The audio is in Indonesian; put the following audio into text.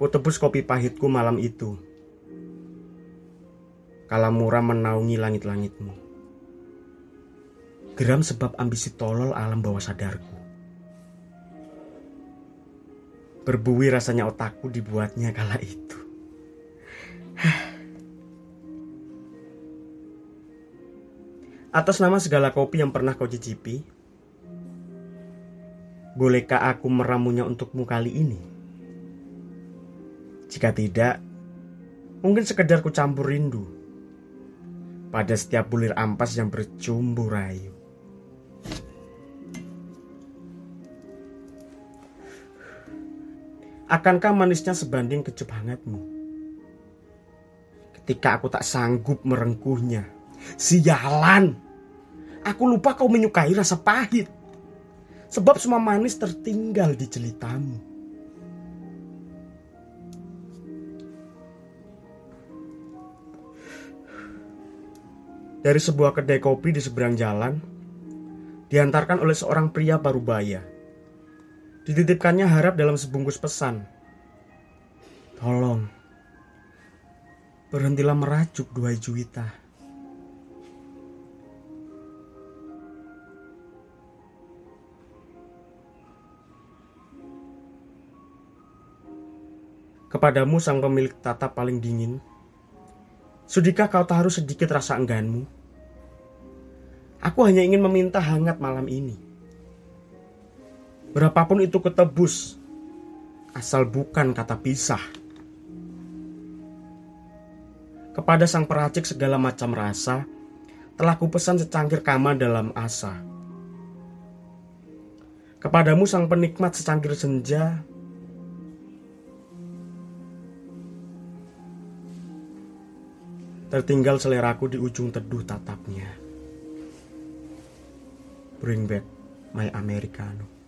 Ku tebus kopi pahitku malam itu. Kalamura menaungi langit-langitmu. Geram sebab ambisi tolol alam bawah sadarku. Berbui rasanya otakku dibuatnya kala itu. Atas nama segala kopi yang pernah kau cicipi, bolehkah aku meramunya untukmu kali ini? Jika tidak, mungkin sekedar ku campur rindu pada setiap bulir ampas yang bercumbu rayu. Akankah manisnya sebanding kecup hangatmu? Ketika aku tak sanggup merengkuhnya. Sialan! Aku lupa kau menyukai rasa pahit. Sebab semua manis tertinggal di jelitamu. Dari sebuah kedai kopi di seberang jalan, diantarkan oleh seorang pria parubaya. Dititipkannya harap dalam sebungkus pesan. Tolong, berhentilah merajuk dua juita. Kepadamu sang pemilik tatap paling dingin, Sudikah kau taruh sedikit rasa engganmu? Aku hanya ingin meminta hangat malam ini. Berapapun itu ketebus, asal bukan kata pisah. Kepada sang peracik segala macam rasa, telah kupesan secangkir kama dalam asa. Kepadamu sang penikmat secangkir senja, Tertinggal seleraku di ujung teduh tatapnya. Bring back my Americano.